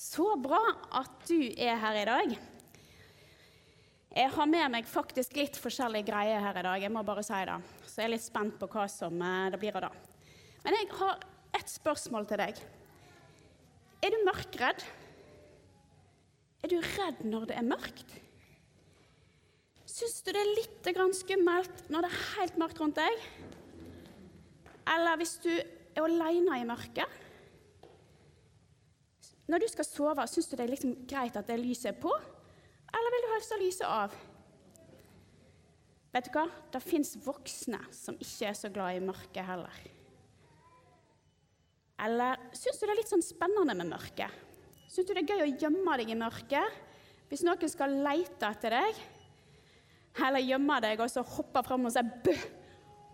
Så bra at du er her i dag. Jeg har med meg faktisk litt forskjellige greier her i dag. jeg må bare si det. Så jeg er litt spent på hva som eh, det blir av det. Men jeg har ett spørsmål til deg. Er du mørkredd? Er du redd når det er mørkt? Syns du det er litt skummelt når det er helt mørkt rundt deg? Eller hvis du er alene i mørket? Når du skal sove, syns du det er liksom greit at det lyset er på, eller vil du helst ha lyset av? Vet du hva? Det fins voksne som ikke er så glad i mørket heller. Eller syns du det er litt sånn spennende med mørket? Syns du det er gøy å gjemme deg i mørket? Hvis noen skal lete etter deg, eller gjemme deg og så hoppe fram og si 'bø',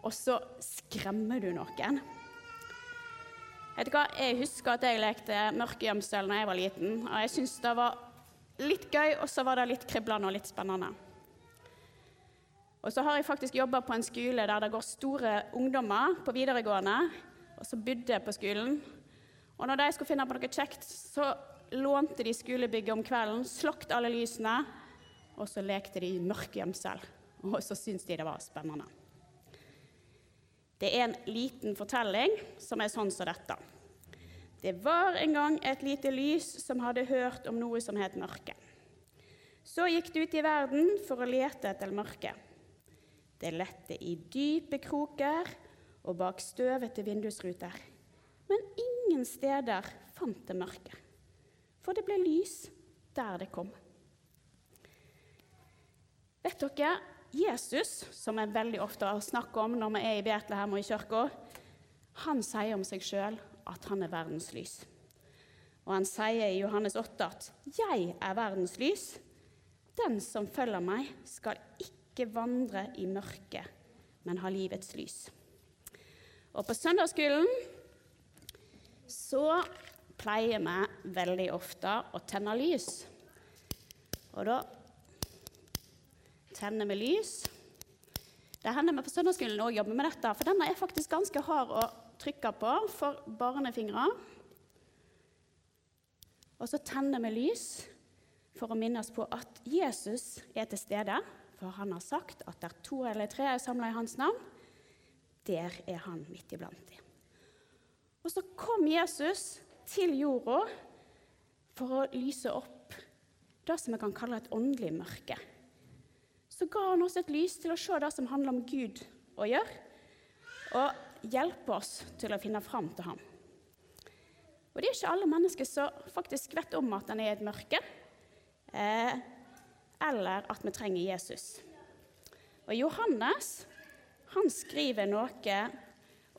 og så skremmer du noen? Vet du hva? Jeg husker at jeg lekte mørkegjemsel da jeg var liten. Og jeg syntes det var litt gøy, og så var det litt kriblende og litt spennende. Og så har jeg faktisk jobba på en skole der det går store ungdommer på videregående, og så bodde på skolen. Og når de skulle finne på noe kjekt, så lånte de skolebygget om kvelden, slokte alle lysene, og så lekte de mørkegjemsel. Og så syntes de det var spennende. Det er en liten fortelling som er sånn som dette. Det var en gang et lite lys som hadde hørt om noe som het mørke. Så gikk det ut i verden for å lete etter mørket. Det lette i dype kroker og bak støvete vindusruter. Men ingen steder fant det mørke, for det ble lys der det kom. Vet dere, Jesus, som jeg veldig ofte snakker om når vi er i Betlehem og i kirka, han sier om seg sjøl at han er verdens lys. Og han sier i Johannes 8 at 'Jeg er verdens lys'. Den som følger meg, skal ikke vandre i mørket, men ha livets lys. Og på søndagsskolen så pleier vi veldig ofte å tenne lys. Og da tenner vi lys. Det hender vi på søndagsskolen òg jobber med dette, for denne er faktisk ganske hard å trykke på for barnefingre. Og så tenner vi lys for å minnes på at Jesus er til stede. For han har sagt at der to eller tre er samla i hans navn, der er han midt iblant dem. Og så kom Jesus til jorda for å lyse opp det som vi kan kalle et åndelig mørke så ga han oss et lys til å se det som handler om Gud å gjøre, og hjelpe oss til å finne fram til ham. Og det er ikke alle mennesker som faktisk vet om at han er i et mørke, eh, eller at vi trenger Jesus. Og Johannes han skriver noe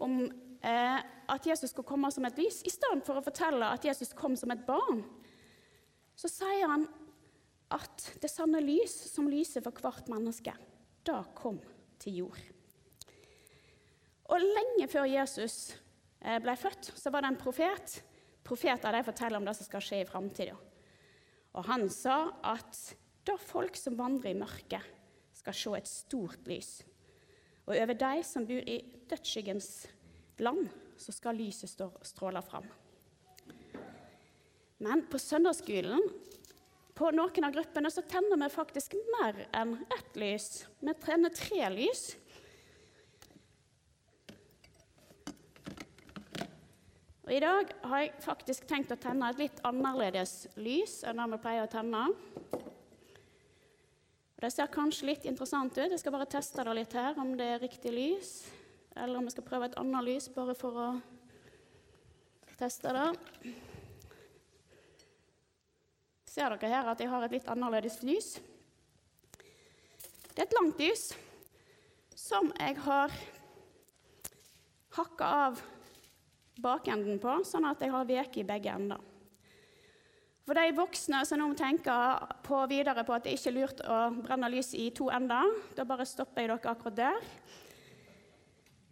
om eh, at Jesus skulle komme som et lys. I stedet for å fortelle at Jesus kom som et barn, så sier han at det sanne lys som lyser for hvert menneske, da kom til jord. Og lenge før Jesus eh, ble født, så var det en profet. Profeter de forteller om det som skal skje i framtida. Og han sa at da folk som vandrer i mørket, skal se et stort lys. Og over de som bor i dødsskyggens land, så skal lyset stråle fram. Men på søndagsskolen på noen av gruppene så tenner vi faktisk mer enn ett lys. Vi tenner tre lys. Og I dag har jeg faktisk tenkt å tenne et litt annerledes lys enn det vi pleier å tenne. Det ser kanskje litt interessant ut. Jeg skal bare teste det litt her, om det er riktig lys. Eller om vi skal prøve et annet lys bare for å teste det. Ser dere her at jeg har et litt annerledes lys? Det er et langt lys som jeg har hakka av bakenden på, sånn at jeg har veke i begge ender. For de voksne som nå tenker på videre på at det ikke er lurt å brenne lys i to ender, da bare stopper jeg dere akkurat der.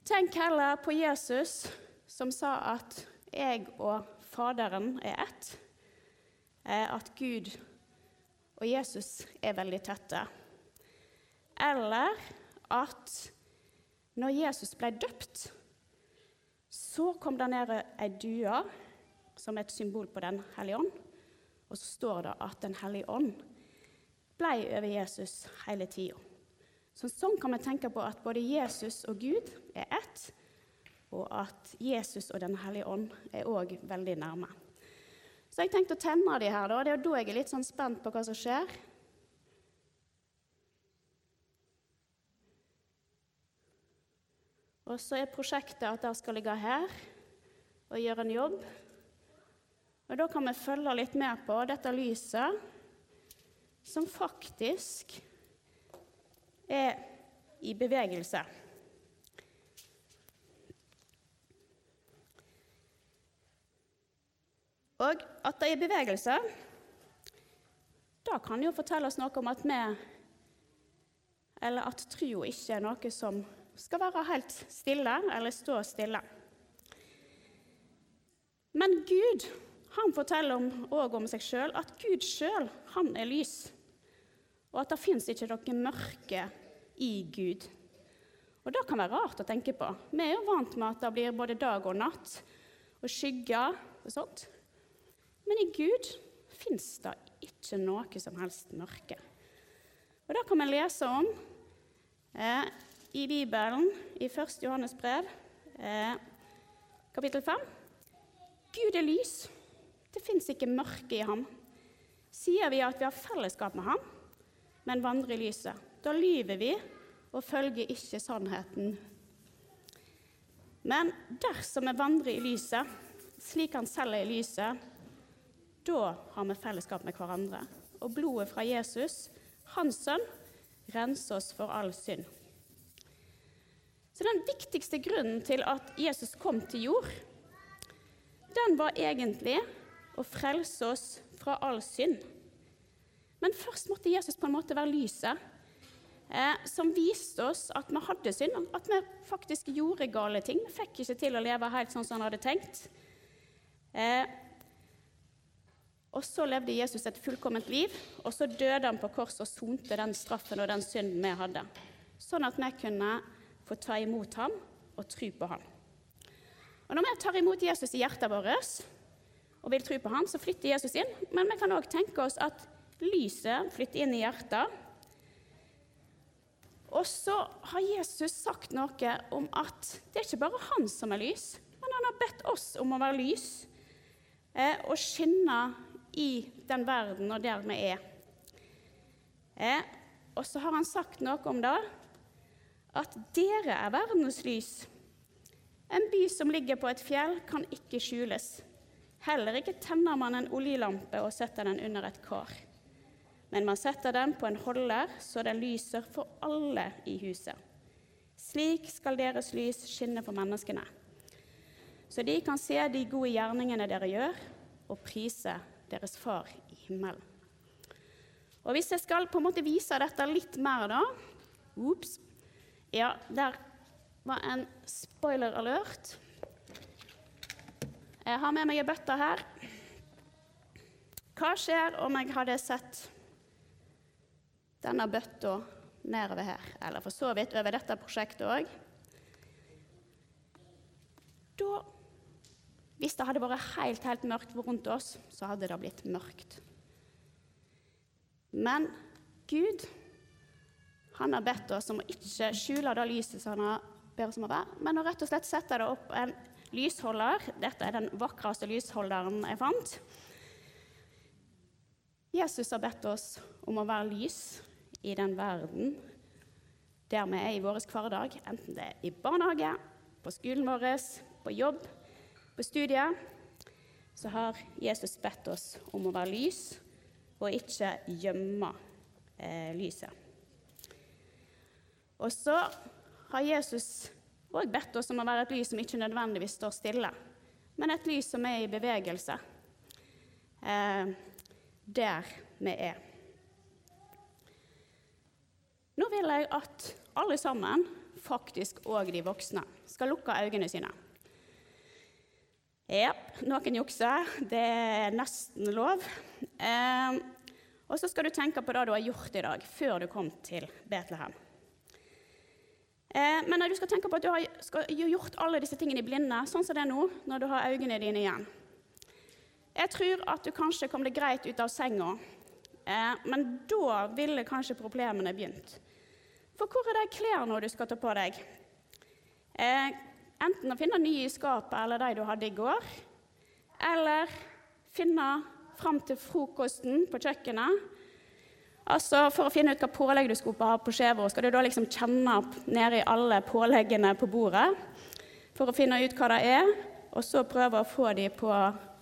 Tenk heller på Jesus som sa at 'jeg og Faderen er ett'. Eh, at Gud og Jesus er veldig tette. Eller at når Jesus ble døpt, så kom det ned ei due som et symbol på Den hellige ånd. Og så står det at Den hellige ånd ble over Jesus hele tida. Så sånn kan vi tenke på at både Jesus og Gud er ett, og at Jesus og Den hellige ånd er òg veldig nærme. Så jeg tenkte å tenne de her, da. Det er da jeg er litt sånn spent på hva som skjer. Og så er prosjektet at jeg skal ligge her og gjøre en jobb. Og Da kan vi følge litt med på dette lyset, som faktisk er i bevegelse. Og at det er i bevegelse, da kan jo fortelle oss noe om at vi Eller at trua ikke er noe som skal være helt stille eller stå stille. Men Gud han forteller òg om, om seg sjøl at Gud sjøl er lys, og at det fins ikke noe mørke i Gud. Og Det kan være rart å tenke på. Vi er jo vant med at det blir både dag og natt og skygger og sånt. Men i Gud fins det ikke noe som helst mørke. Og Det kan vi lese om eh, i Bibelen, i 1. Johannes brev, eh, kapittel 5. Gud er lys. Det fins ikke mørke i ham. Sier vi at vi har fellesskap med ham, men vandrer i lyset, da lyver vi og følger ikke sannheten. Men dersom vi vandrer i lyset, slik han selv er i lyset, da har vi fellesskap med hverandre. Og blodet fra Jesus, hans sønn, renser oss for all synd. Så Den viktigste grunnen til at Jesus kom til jord, den var egentlig å frelse oss fra all synd. Men først måtte Jesus på en måte være lyset eh, som viste oss at vi hadde synd, at vi faktisk gjorde gale ting. Vi fikk ikke til å leve helt sånn som han hadde tenkt. Eh, og så levde Jesus et fullkomment liv, og så døde han på korset og sonte den straffen og den synden vi hadde. Sånn at vi kunne få ta imot ham og tro på ham. Og Når vi tar imot Jesus i hjertet vårt, og vil tro på ham, så flytter Jesus inn. Men vi kan òg tenke oss at lyset flytter inn i hjertet. Og så har Jesus sagt noe om at det er ikke bare han som er lys, men han har bedt oss om å være lys eh, og skinne i den verden og der vi er. Eh, og så har han sagt noe om det, at dere er verdens lys. En by som ligger på et fjell, kan ikke skjules. Heller ikke tenner man en oljelampe og setter den under et kar. Men man setter den på en holder, så den lyser for alle i huset. Slik skal deres lys skinne for menneskene, så de kan se de gode gjerningene dere gjør, og prise deres Far i himmelen. Og Hvis jeg skal på en måte vise dette litt mer, da Ops. Ja, der var en spoiler alert. Jeg har med meg ei bøtte her. Hva skjer om jeg hadde sett denne bøtta nedover her, eller for så vidt over dette prosjektet òg? Da, hvis det hadde vært helt, helt mørkt rundt oss, så hadde det blitt mørkt. Men Gud han har bedt oss om å ikke skjule det lyset som han bedt oss om å være, men å rett og slett sette det opp en lysholder. Dette er den vakreste lysholderen jeg fant. Jesus har bedt oss om å være lys i den verden der vi er i vår hverdag, enten det er i barnehage, på skolen vår, på jobb, på studiet. Så har Jesus bedt oss om å være lys og ikke gjemme eh, lyset. Og så har Jesus òg bedt oss om å være et lys som ikke nødvendigvis står stille, men et lys som er i bevegelse. Eh, der vi er. Nå vil jeg at alle sammen, faktisk òg de voksne, skal lukke øynene sine. Ja, noen jukser. Det er nesten lov. Eh, og så skal du tenke på det du har gjort i dag, før du kom til Betlehem. Eh, men når du skal tenke på at du har gjort alle disse tingene i blinde, sånn som det er nå, når du har øynene dine igjen Jeg tror at du kanskje kom deg greit ut av senga, eh, men da ville kanskje problemene begynt. For hvor er de klærne du skal ta på deg? Eh, enten å finne nye i skapet eller de du hadde i går, eller finne fram til frokosten på kjøkkenet. Altså, For å finne ut hva pålegg du skal ha på skjeva, skal du da liksom kjenne nedi alle påleggene på bordet for å finne ut hva det er, og så prøve å få dem på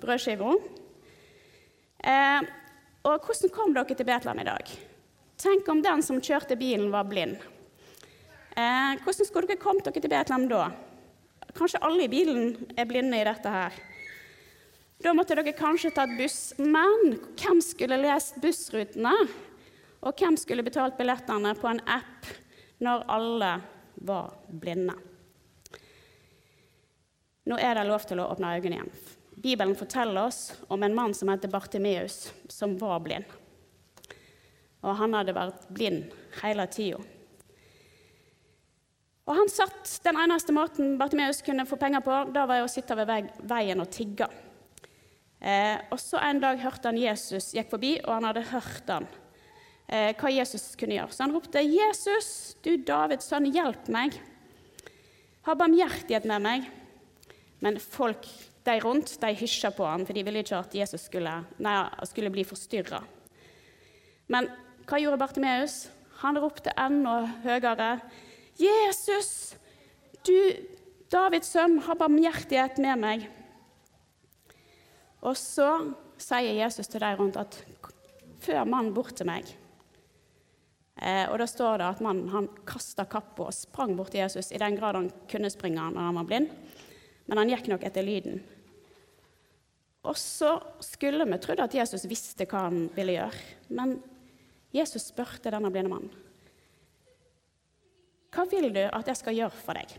brødskiva. Eh, og hvordan kom dere til Betlehem i dag? Tenk om den som kjørte bilen, var blind. Eh, hvordan skulle dere kommet dere til Betlehem da? Kanskje alle i bilen er blinde i dette her. Da måtte dere kanskje tatt buss, men hvem skulle lest bussrutene? Og hvem skulle betalt billettene på en app når alle var blinde? Nå er det lov til å åpne øynene igjen. Bibelen forteller oss om en mann som heter Bartimeus, som var blind og han hadde vært blind hele tida. Og han satt, Den eneste måten Bartimeus kunne få penger på, da var å sitte ved veien og tigge. Eh, og så En dag hørte han Jesus gikk forbi, og han hadde hørt han, eh, hva Jesus kunne gjøre. Så han ropte, 'Jesus, du Davids sønn, hjelp meg.' 'Ha barmhjertighet med meg.' Men folk de rundt de hysja på ham, for de ville ikke at Jesus skulle, nei, skulle bli forstyrra. Men hva gjorde Bartimeus? Han ropte enda høyere. 'Jesus, du Davids sønn, ha barmhjertighet med meg.' Og så sier Jesus til de rundt at 'før mannen bort til meg'. Eh, og Da står det at mannen han kasta kappa og sprang bort til Jesus i den grad han kunne springe når han var blind. Men han gikk nok etter lyden. Og så skulle vi trodd at Jesus visste hva han ville gjøre. Men Jesus spurte denne blinde mannen. Hva vil du at jeg skal gjøre for deg?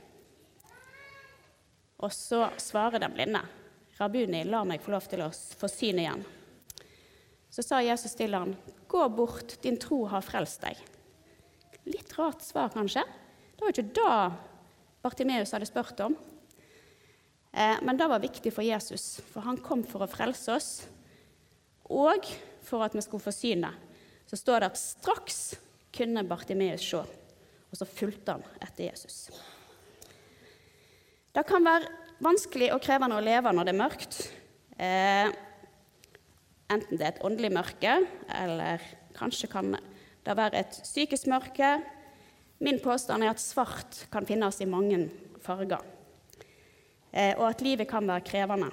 Og så svarer den blinde. Rabuni, la meg få lov til å få syn igjen. Så sa Jesus til ham, gå bort, din tro har frelst deg. Litt rart svar, kanskje? Det var ikke da Bartimeus hadde spurt om. Eh, men det var viktig for Jesus, for han kom for å frelse oss, og for at vi skulle få synet så står det at straks kunne Bartimeus se, og så fulgte han etter Jesus. Det kan være vanskelig og krevende å leve når det er mørkt. Enten det er et åndelig mørke, eller kanskje kan det være et psykisk mørke. Min påstand er at svart kan finnes i mange farger, eh, og at livet kan være krevende.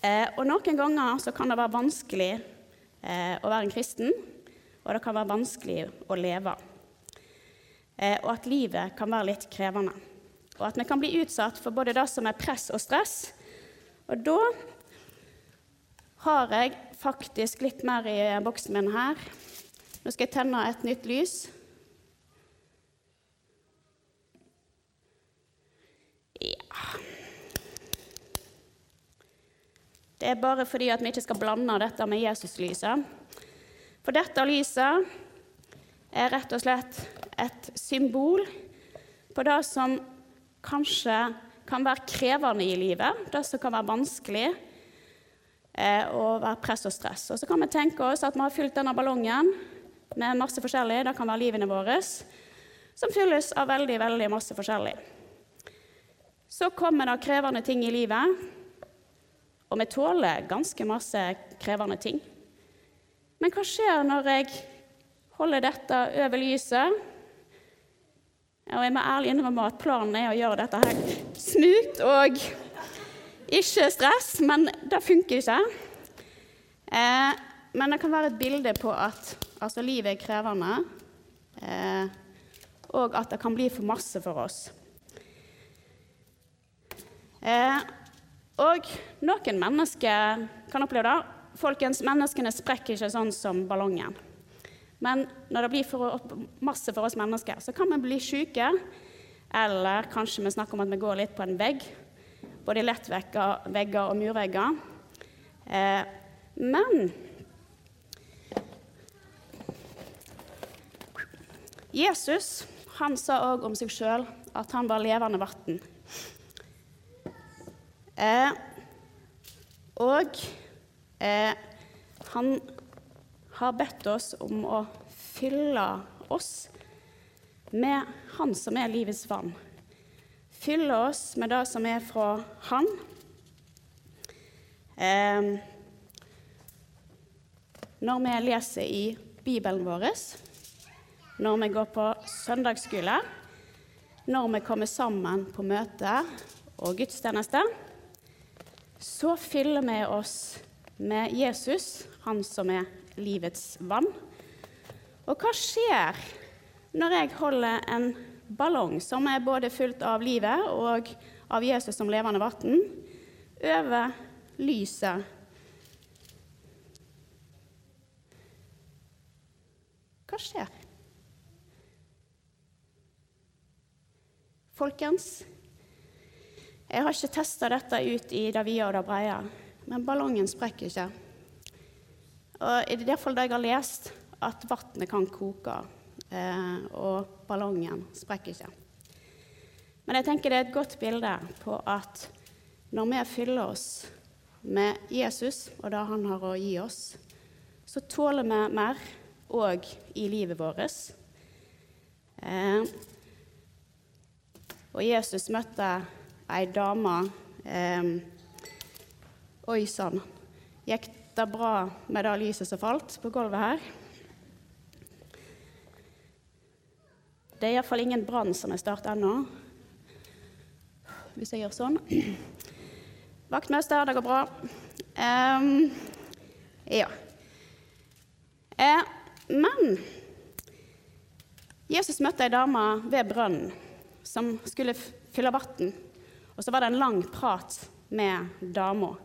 Eh, og noen ganger kan det være vanskelig eh, å være en kristen, og det kan være vanskelig å leve. Og at livet kan være litt krevende. Og at vi kan bli utsatt for både det som er press og stress. Og da har jeg faktisk litt mer i boksen min her. Nå skal jeg tenne et nytt lys. Ja Det er bare fordi at vi ikke skal blande dette med Jesuslyset. For dette lyset er rett og slett et symbol på det som kanskje kan være krevende i livet, det som kan være vanskelig og være press og stress. Og så kan vi tenke oss at vi har fylt denne ballongen med masse forskjellig, det kan være livene våre, som fylles av veldig, veldig masse forskjellig. Så kommer det krevende ting i livet og vi tåler ganske masse krevende ting. Men hva skjer når jeg holder dette over lyset? Og jeg må ærlig innrømme at planen er å gjøre dette her smooth og ikke stress, men det funker ikke. Eh, men det kan være et bilde på at altså, livet er krevende, eh, og at det kan bli for masse for oss. Eh, og noen mennesker kan oppleve det folkens, menneskene sprekker ikke sånn som ballongen. Men når det blir for masse for oss mennesker, så kan vi bli syke. Eller kanskje vi snakker om at vi går litt på en vegg. Både lettvegger og murvegger. Eh, men Jesus han sa òg om seg sjøl at han var levende vann. Eh, og eh, han har bedt oss om å fylle oss med Han som er livets vann. Fylle oss med det som er fra Han. Eh, når vi leser i Bibelen vår, når vi går på søndagsskole, når vi kommer sammen på møte og gudstjeneste, så fyller vi oss med Jesus, han som er livets vann. Og hva skjer når jeg holder en ballong som er både fullt av livet og av Jesus som levende vann, over lyset? Hva skjer? Folkens, jeg har ikke testa dette ut i det vide og det brede, men ballongen sprekker ikke. Og I hvert fall jeg har lest, at vannet kan koke, og ballongen sprekker ikke. Men jeg tenker det er et godt bilde på at når vi fyller oss med Jesus og det han har å gi oss, så tåler vi mer òg i livet vårt. Eh, og Jesus møtte ei dame eh, Oi sann. Gikk det bra med det lyset som falt på gulvet her? Det er iallfall ingen brann som er startet ennå. Hvis jeg gjør sånn. Vaktmester, det går bra. Um, ja. Eh, men Jesus møtte ei dame ved brønnen som skulle fylle vann. Og så var det en lang prat med dama.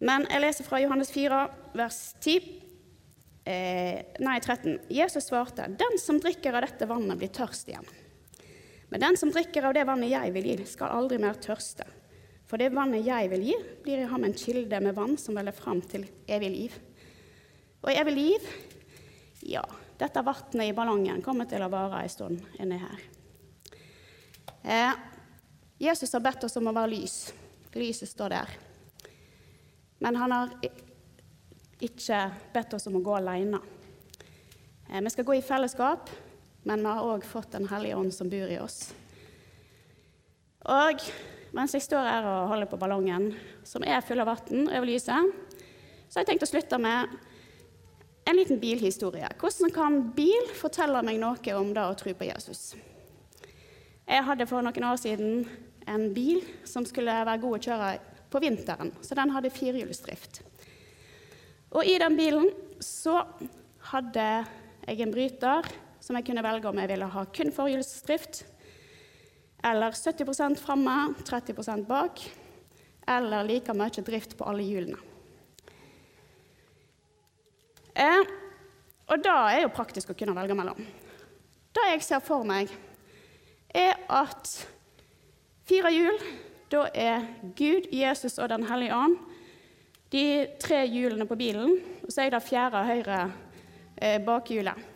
Men jeg leser fra Johannes 4, vers 10. Eh, nei, 13. Jesus svarte, 'Den som drikker av dette vannet, blir tørst igjen.' 'Men den som drikker av det vannet jeg vil gi, skal aldri mer tørste.' 'For det vannet jeg vil gi, blir i ham en kilde med vann som veller fram til evig liv.' Og evig liv Ja, dette vannet i ballongen kommer til å vare en stund inni her. Eh, Jesus har bedt oss om å være lys. Lyset står der. Men han har ikke bedt oss om å gå alene. Eh, vi skal gå i fellesskap, men vi har òg fått Den hellige ånd som bor i oss. Og mens jeg står her og holder på ballongen, som er full av vann over lyset, så har jeg tenkt å slutte med en liten bilhistorie. Hvordan kan bil fortelle meg noe om det å tro på Jesus? Jeg hadde for noen år siden en bil som skulle være god å kjøre på vinteren, så den hadde firehjulsdrift. Og i den bilen så hadde jeg en bryter som jeg kunne velge om jeg ville ha kun forhjulsdrift, eller 70% framme, 30% bak, eller like mye drift på alle hjulene. Eh, og da er jo praktisk å kunne velge mellom. Det jeg ser for meg, er at fire hjul da er Gud, Jesus og Den hellige ånd de tre hjulene på bilen, og så er det fjerde høyre eh, bakhjulet.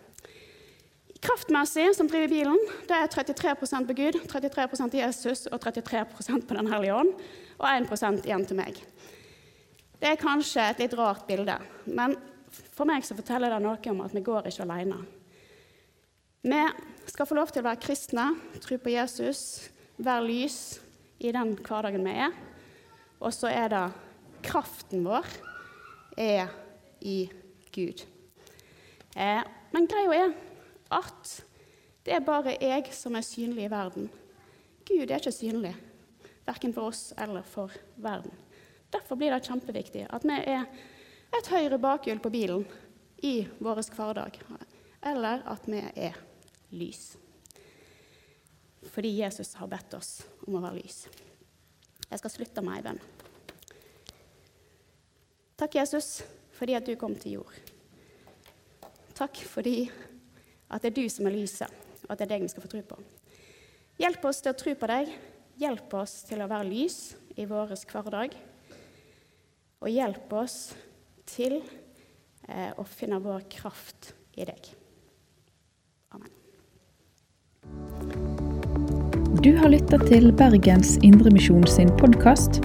Kraftmessig, som driver bilen, det er 33 på Gud, 33 til Jesus og 33% på Den hellige ånd, og 1% igjen til meg. Det er kanskje et litt rart bilde, men for meg så forteller det noe om at vi går ikke alene. Vi skal få lov til å være kristne, tro på Jesus, være lys, i den hverdagen vi er. Og så er det kraften vår er i Gud. Eh, men greia er at det er bare jeg som er synlig i verden. Gud er ikke synlig, verken for oss eller for verden. Derfor blir det kjempeviktig at vi er et høyre bakhjul på bilen i vår hverdag, eller at vi er lys fordi Jesus har bedt oss om å være lys. Jeg skal slutte med ei bønn. Takk, Jesus, fordi at du kom til jord. Takk fordi at det er du som er lyset, og at det er deg vi skal få tro på. Hjelp oss til å tro på deg. Hjelp oss til å være lys i vår hverdag. Og hjelp oss til eh, å finne vår kraft i deg. Amen. Du har lytta til Bergens Indremisjon sin podkast.